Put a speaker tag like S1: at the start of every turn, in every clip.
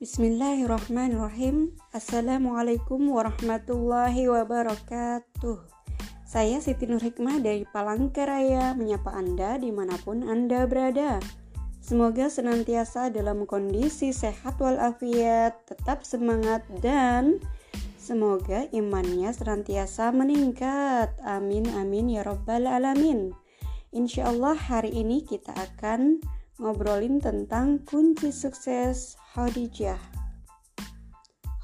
S1: Bismillahirrahmanirrahim. Assalamualaikum warahmatullahi wabarakatuh. Saya Siti Nur Hikmah dari Palangkaraya Menyapa Anda di mana pun Anda berada. Semoga senantiasa dalam kondisi sehat walafiat Tetap semangat dan Semoga imannya senantiasa meningkat. Amin amin ya rabbal alamin. Insya Allah hari ini kita akan ngobrolin tentang kunci sukses Khadijah.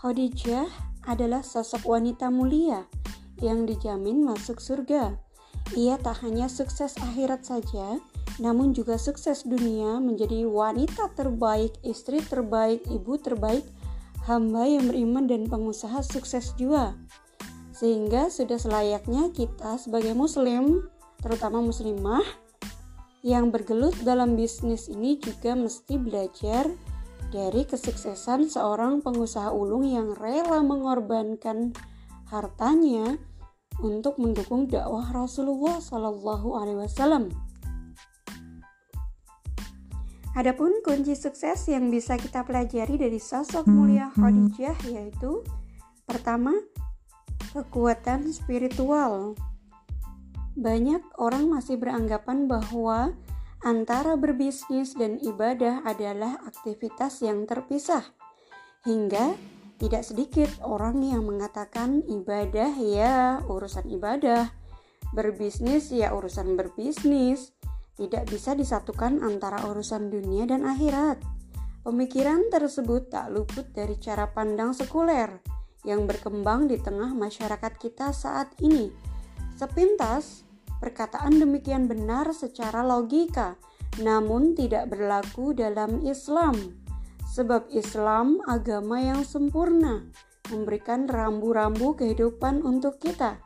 S1: Khadijah adalah sosok wanita mulia yang dijamin masuk surga. Ia tak hanya sukses akhirat saja, namun juga sukses dunia menjadi wanita terbaik, istri terbaik, ibu terbaik, hamba yang beriman dan pengusaha sukses juga. Sehingga sudah selayaknya kita sebagai muslim, terutama muslimah, yang bergelut dalam bisnis ini juga mesti belajar dari kesuksesan seorang pengusaha ulung yang rela mengorbankan hartanya untuk mendukung dakwah Rasulullah Shallallahu Alaihi Wasallam. Adapun kunci sukses yang bisa kita pelajari dari sosok mulia Khadijah yaitu pertama kekuatan spiritual. Banyak orang masih beranggapan bahwa antara berbisnis dan ibadah adalah aktivitas yang terpisah. Hingga tidak sedikit orang yang mengatakan ibadah ya urusan ibadah, berbisnis ya urusan berbisnis, tidak bisa disatukan antara urusan dunia dan akhirat. Pemikiran tersebut tak luput dari cara pandang sekuler yang berkembang di tengah masyarakat kita saat ini. Sepintas, Perkataan demikian benar secara logika, namun tidak berlaku dalam Islam. Sebab Islam agama yang sempurna, memberikan rambu-rambu kehidupan untuk kita,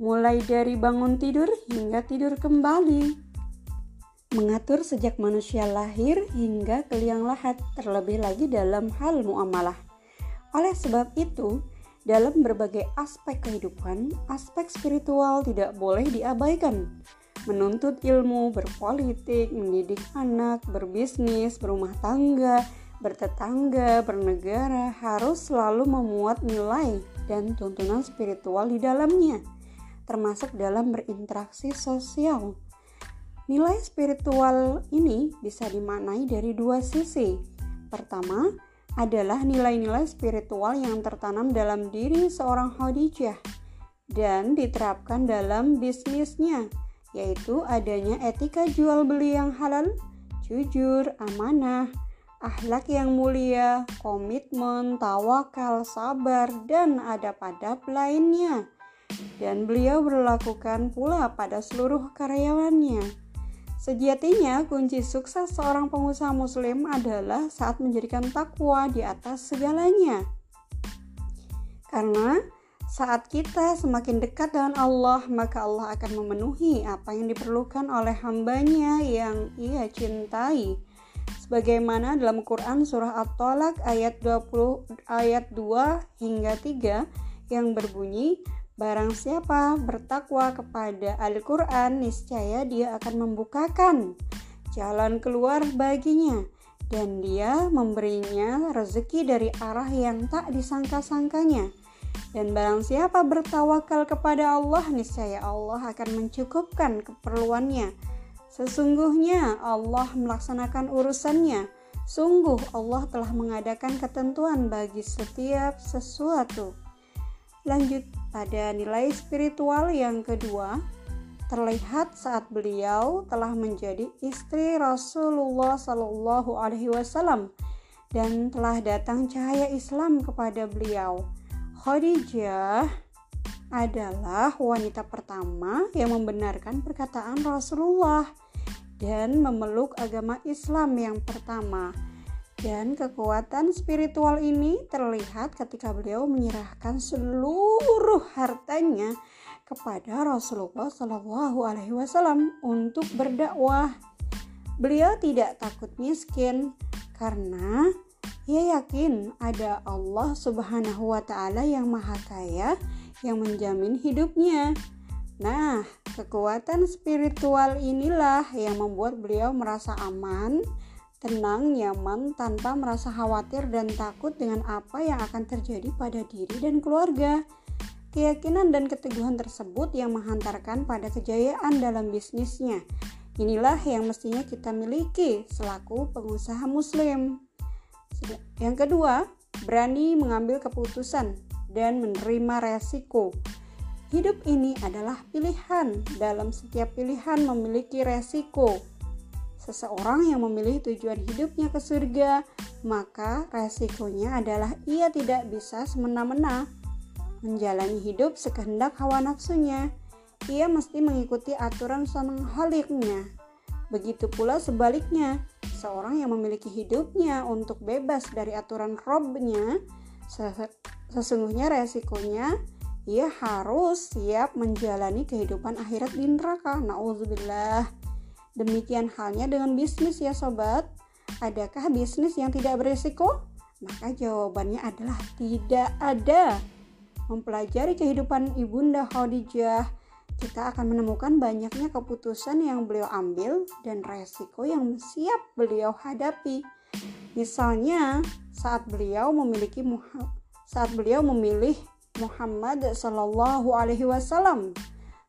S1: mulai dari bangun tidur hingga tidur kembali. Mengatur sejak manusia lahir hingga ke liang lahat, terlebih lagi dalam hal muamalah. Oleh sebab itu, dalam berbagai aspek kehidupan, aspek spiritual tidak boleh diabaikan. Menuntut ilmu, berpolitik, mendidik anak, berbisnis, berumah tangga, bertetangga, bernegara harus selalu memuat nilai dan tuntunan spiritual di dalamnya, termasuk dalam berinteraksi sosial. Nilai spiritual ini bisa dimaknai dari dua sisi. Pertama, adalah nilai-nilai spiritual yang tertanam dalam diri seorang Khadijah dan diterapkan dalam bisnisnya, yaitu adanya etika jual beli yang halal, jujur, amanah, akhlak yang mulia, komitmen, tawakal, sabar, dan adab-adab lainnya. Dan beliau berlakukan pula pada seluruh karyawannya. Sejatinya, kunci sukses seorang pengusaha Muslim adalah saat menjadikan takwa di atas segalanya, karena saat kita semakin dekat dengan Allah, maka Allah akan memenuhi apa yang diperlukan oleh hambanya yang ia cintai. Sebagaimana dalam Quran surah At-Talaq ayat 20 ayat 2 hingga 3 yang berbunyi, Barang siapa bertakwa kepada Al-Quran, niscaya dia akan membukakan jalan keluar baginya dan dia memberinya rezeki dari arah yang tak disangka-sangkanya. Dan barang siapa bertawakal kepada Allah, niscaya Allah akan mencukupkan keperluannya. Sesungguhnya Allah melaksanakan urusannya. Sungguh Allah telah mengadakan ketentuan bagi setiap sesuatu. Lanjut pada nilai spiritual yang kedua, terlihat saat beliau telah menjadi istri Rasulullah Shallallahu Alaihi Wasallam dan telah datang cahaya Islam kepada beliau. Khadijah adalah wanita pertama yang membenarkan perkataan Rasulullah dan memeluk agama Islam yang pertama. Dan kekuatan spiritual ini terlihat ketika beliau menyerahkan seluruh hartanya kepada Rasulullah Shallallahu Alaihi Wasallam untuk berdakwah. Beliau tidak takut miskin karena ia yakin ada Allah Subhanahu wa Ta'ala yang Maha Kaya yang menjamin hidupnya. Nah, kekuatan spiritual inilah yang membuat beliau merasa aman tenang, nyaman, tanpa merasa khawatir dan takut dengan apa yang akan terjadi pada diri dan keluarga. Keyakinan dan keteguhan tersebut yang menghantarkan pada kejayaan dalam bisnisnya. Inilah yang mestinya kita miliki selaku pengusaha muslim. Yang kedua, berani mengambil keputusan dan menerima resiko. Hidup ini adalah pilihan. Dalam setiap pilihan memiliki resiko. Seseorang yang memilih tujuan hidupnya ke surga, maka resikonya adalah ia tidak bisa semena-mena menjalani hidup sekehendak hawa nafsunya. Ia mesti mengikuti aturan sang haliknya. Begitu pula sebaliknya, seorang yang memiliki hidupnya untuk bebas dari aturan robnya, sesungguhnya resikonya ia harus siap menjalani kehidupan akhirat di neraka. Nauzubillah. Demikian halnya dengan bisnis ya sobat. Adakah bisnis yang tidak berisiko? Maka jawabannya adalah tidak ada. Mempelajari kehidupan Ibunda Khadijah, kita akan menemukan banyaknya keputusan yang beliau ambil dan resiko yang siap beliau hadapi. Misalnya, saat beliau memiliki saat beliau memilih Muhammad Shallallahu Alaihi Wasallam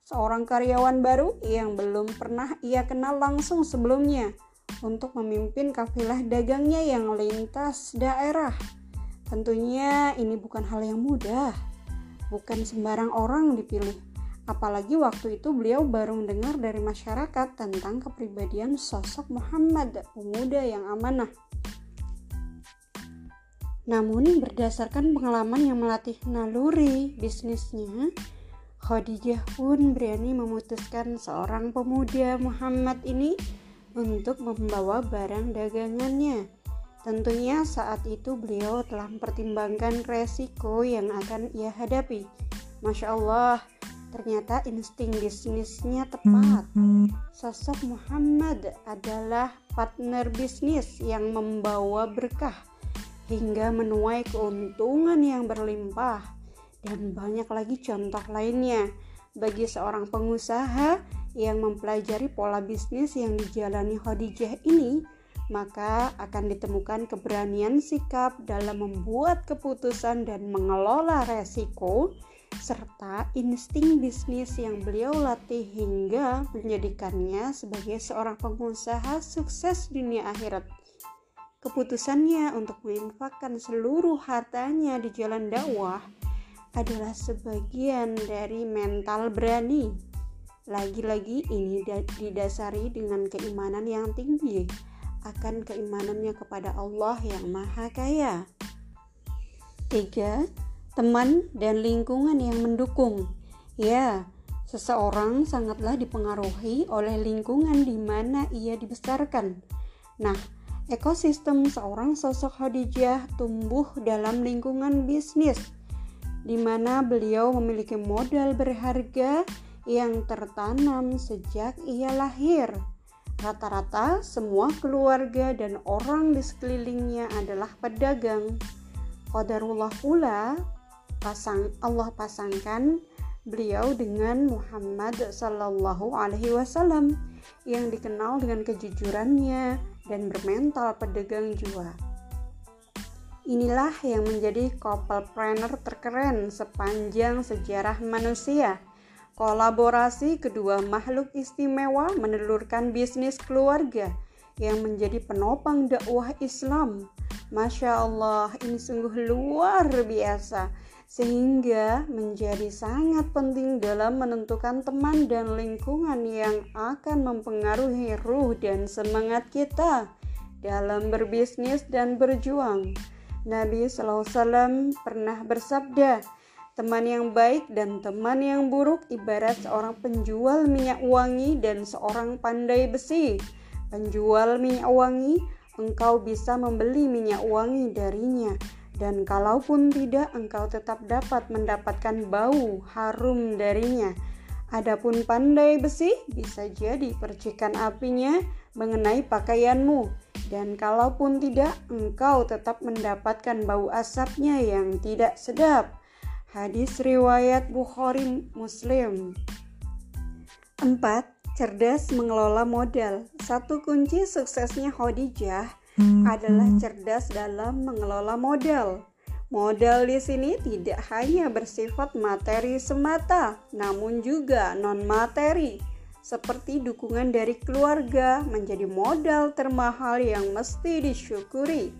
S1: seorang karyawan baru yang belum pernah ia kenal langsung sebelumnya untuk memimpin kafilah dagangnya yang lintas daerah. Tentunya ini bukan hal yang mudah, bukan sembarang orang dipilih. Apalagi waktu itu beliau baru mendengar dari masyarakat tentang kepribadian sosok Muhammad, pemuda yang amanah. Namun berdasarkan pengalaman yang melatih naluri bisnisnya, Khadijah pun berani memutuskan seorang pemuda Muhammad ini untuk membawa barang dagangannya. Tentunya saat itu beliau telah mempertimbangkan resiko yang akan ia hadapi. Masya Allah, ternyata insting bisnisnya tepat. Sosok Muhammad adalah partner bisnis yang membawa berkah hingga menuai keuntungan yang berlimpah dan banyak lagi contoh lainnya bagi seorang pengusaha yang mempelajari pola bisnis yang dijalani Khadijah ini maka akan ditemukan keberanian sikap dalam membuat keputusan dan mengelola resiko serta insting bisnis yang beliau latih hingga menjadikannya sebagai seorang pengusaha sukses dunia akhirat. Keputusannya untuk menginfakkan seluruh hartanya di jalan dakwah adalah sebagian dari mental berani. Lagi-lagi ini didasari dengan keimanan yang tinggi akan keimanannya kepada Allah yang Maha Kaya. 3. Teman dan lingkungan yang mendukung. Ya, seseorang sangatlah dipengaruhi oleh lingkungan di mana ia dibesarkan. Nah, ekosistem seorang sosok Khadijah tumbuh dalam lingkungan bisnis di mana beliau memiliki modal berharga yang tertanam sejak ia lahir. Rata-rata semua keluarga dan orang di sekelilingnya adalah pedagang. Qadarullah pula pasang Allah pasangkan beliau dengan Muhammad Sallallahu Alaihi Wasallam yang dikenal dengan kejujurannya dan bermental pedagang jua. Inilah yang menjadi couple-planner terkeren sepanjang sejarah manusia. Kolaborasi kedua makhluk istimewa menelurkan bisnis keluarga yang menjadi penopang dakwah Islam. Masya Allah, ini sungguh luar biasa sehingga menjadi sangat penting dalam menentukan teman dan lingkungan yang akan mempengaruhi ruh dan semangat kita dalam berbisnis dan berjuang. Nabi SAW pernah bersabda, teman yang baik dan teman yang buruk ibarat seorang penjual minyak wangi dan seorang pandai besi. Penjual minyak wangi, engkau bisa membeli minyak wangi darinya. Dan kalaupun tidak, engkau tetap dapat mendapatkan bau harum darinya. Adapun pandai besi, bisa jadi percikan apinya mengenai pakaianmu dan kalaupun tidak, engkau tetap mendapatkan bau asapnya yang tidak sedap. Hadis riwayat Bukhari Muslim. 4. Cerdas mengelola modal. Satu kunci suksesnya Khadijah adalah cerdas dalam mengelola modal. Modal di sini tidak hanya bersifat materi semata, namun juga non-materi, seperti dukungan dari keluarga menjadi modal termahal yang mesti disyukuri.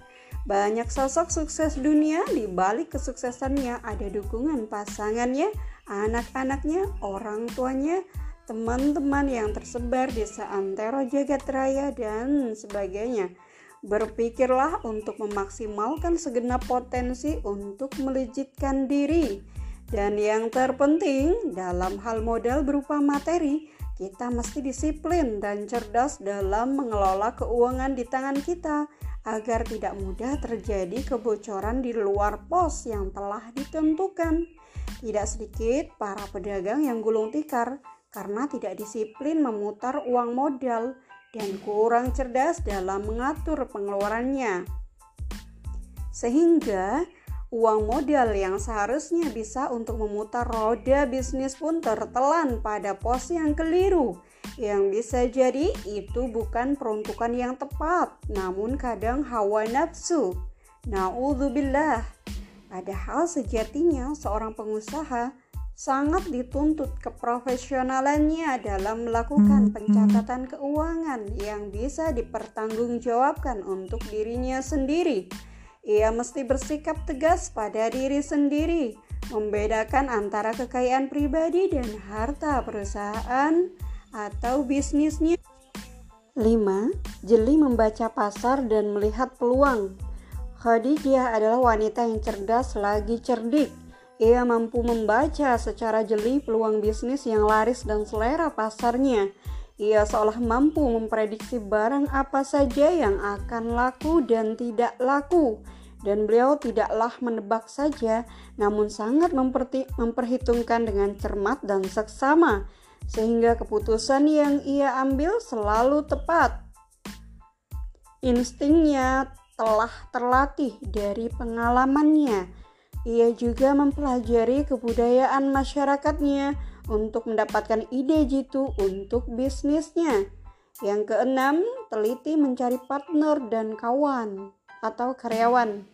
S1: Banyak sosok sukses dunia di balik kesuksesannya ada dukungan pasangannya, anak-anaknya, orang tuanya, teman-teman yang tersebar di seantero jagat raya dan sebagainya. Berpikirlah untuk memaksimalkan segenap potensi untuk melejitkan diri. Dan yang terpenting dalam hal modal berupa materi, kita mesti disiplin dan cerdas dalam mengelola keuangan di tangan kita agar tidak mudah terjadi kebocoran di luar pos yang telah ditentukan. Tidak sedikit para pedagang yang gulung tikar karena tidak disiplin memutar uang modal dan kurang cerdas dalam mengatur pengeluarannya. Sehingga uang modal yang seharusnya bisa untuk memutar roda bisnis pun tertelan pada pos yang keliru. Yang bisa jadi itu bukan peruntukan yang tepat, namun kadang hawa nafsu. Na'udzubillah. Padahal sejatinya seorang pengusaha sangat dituntut keprofesionalannya dalam melakukan pencatatan keuangan yang bisa dipertanggungjawabkan untuk dirinya sendiri. Ia mesti bersikap tegas pada diri sendiri, membedakan antara kekayaan pribadi dan harta perusahaan atau bisnisnya. 5. Jeli membaca pasar dan melihat peluang. Khadijah adalah wanita yang cerdas lagi cerdik ia mampu membaca secara jeli peluang bisnis yang laris dan selera pasarnya. Ia seolah mampu memprediksi barang apa saja yang akan laku dan tidak laku. Dan beliau tidaklah menebak saja, namun sangat memperhitungkan dengan cermat dan seksama, sehingga keputusan yang ia ambil selalu tepat. Instingnya telah terlatih dari pengalamannya ia juga mempelajari kebudayaan masyarakatnya untuk mendapatkan ide jitu untuk bisnisnya. Yang keenam, teliti mencari partner dan kawan atau karyawan.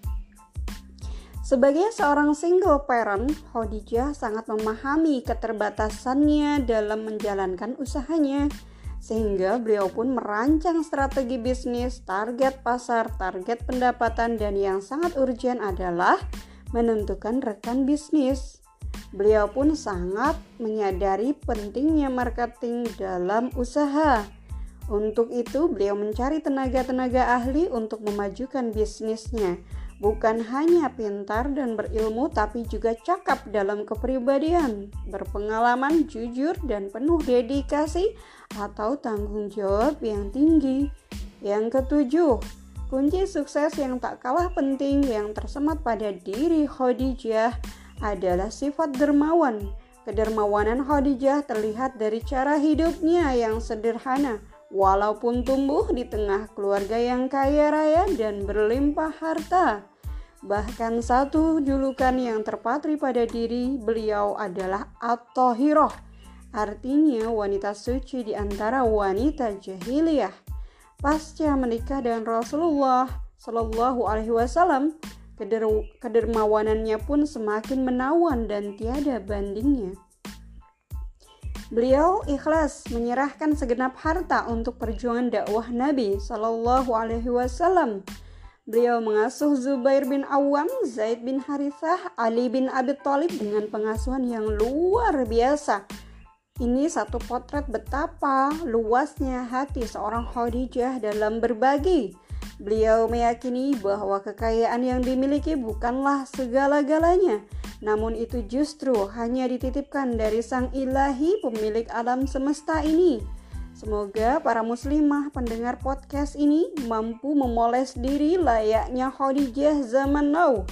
S1: Sebagai seorang single parent, Khadijah sangat memahami keterbatasannya dalam menjalankan usahanya. Sehingga beliau pun merancang strategi bisnis, target pasar, target pendapatan, dan yang sangat urgent adalah menentukan rekan bisnis. Beliau pun sangat menyadari pentingnya marketing dalam usaha. Untuk itu, beliau mencari tenaga-tenaga ahli untuk memajukan bisnisnya. Bukan hanya pintar dan berilmu, tapi juga cakap dalam kepribadian, berpengalaman, jujur, dan penuh dedikasi atau tanggung jawab yang tinggi. Yang ketujuh, Kunci sukses yang tak kalah penting yang tersemat pada diri Khadijah adalah sifat dermawan. Kedermawanan Khadijah terlihat dari cara hidupnya yang sederhana, walaupun tumbuh di tengah keluarga yang kaya raya dan berlimpah harta. Bahkan satu julukan yang terpatri pada diri beliau adalah At-Tahiroh, artinya wanita suci di antara wanita jahiliyah. Pasca menikah dengan Rasulullah Shallallahu Alaihi Wasallam, kedermawanannya pun semakin menawan dan tiada bandingnya. Beliau ikhlas menyerahkan segenap harta untuk perjuangan dakwah Nabi Shallallahu Alaihi Wasallam. Beliau mengasuh Zubair bin Awam, Zaid bin Harithah, Ali bin Abi Thalib dengan pengasuhan yang luar biasa ini satu potret betapa luasnya hati seorang Khadijah dalam berbagi. Beliau meyakini bahwa kekayaan yang dimiliki bukanlah segala-galanya, namun itu justru hanya dititipkan dari Sang Ilahi, pemilik alam semesta ini. Semoga para muslimah pendengar podcast ini mampu memoles diri layaknya Khadijah zaman now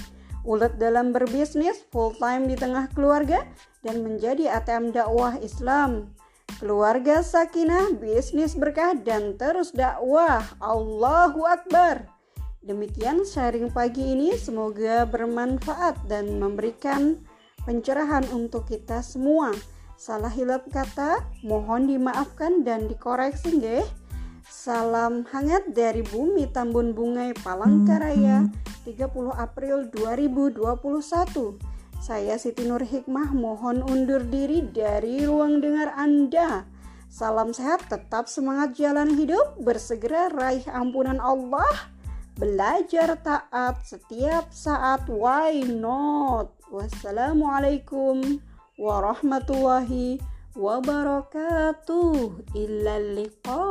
S1: ulet dalam berbisnis, full time di tengah keluarga, dan menjadi ATM dakwah Islam. Keluarga sakinah, bisnis berkah, dan terus dakwah. Allahu Akbar. Demikian sharing pagi ini, semoga bermanfaat dan memberikan pencerahan untuk kita semua. Salah hilap kata, mohon dimaafkan dan dikoreksi, nggih. Salam hangat dari Bumi Tambun Bungai Palangkaraya 30 April 2021 Saya Siti Nur Hikmah mohon undur diri dari ruang dengar Anda Salam sehat, tetap semangat jalan hidup Bersegera raih ampunan Allah Belajar taat setiap saat Why not? Wassalamualaikum warahmatullahi wabarakatuh. Illa liqa.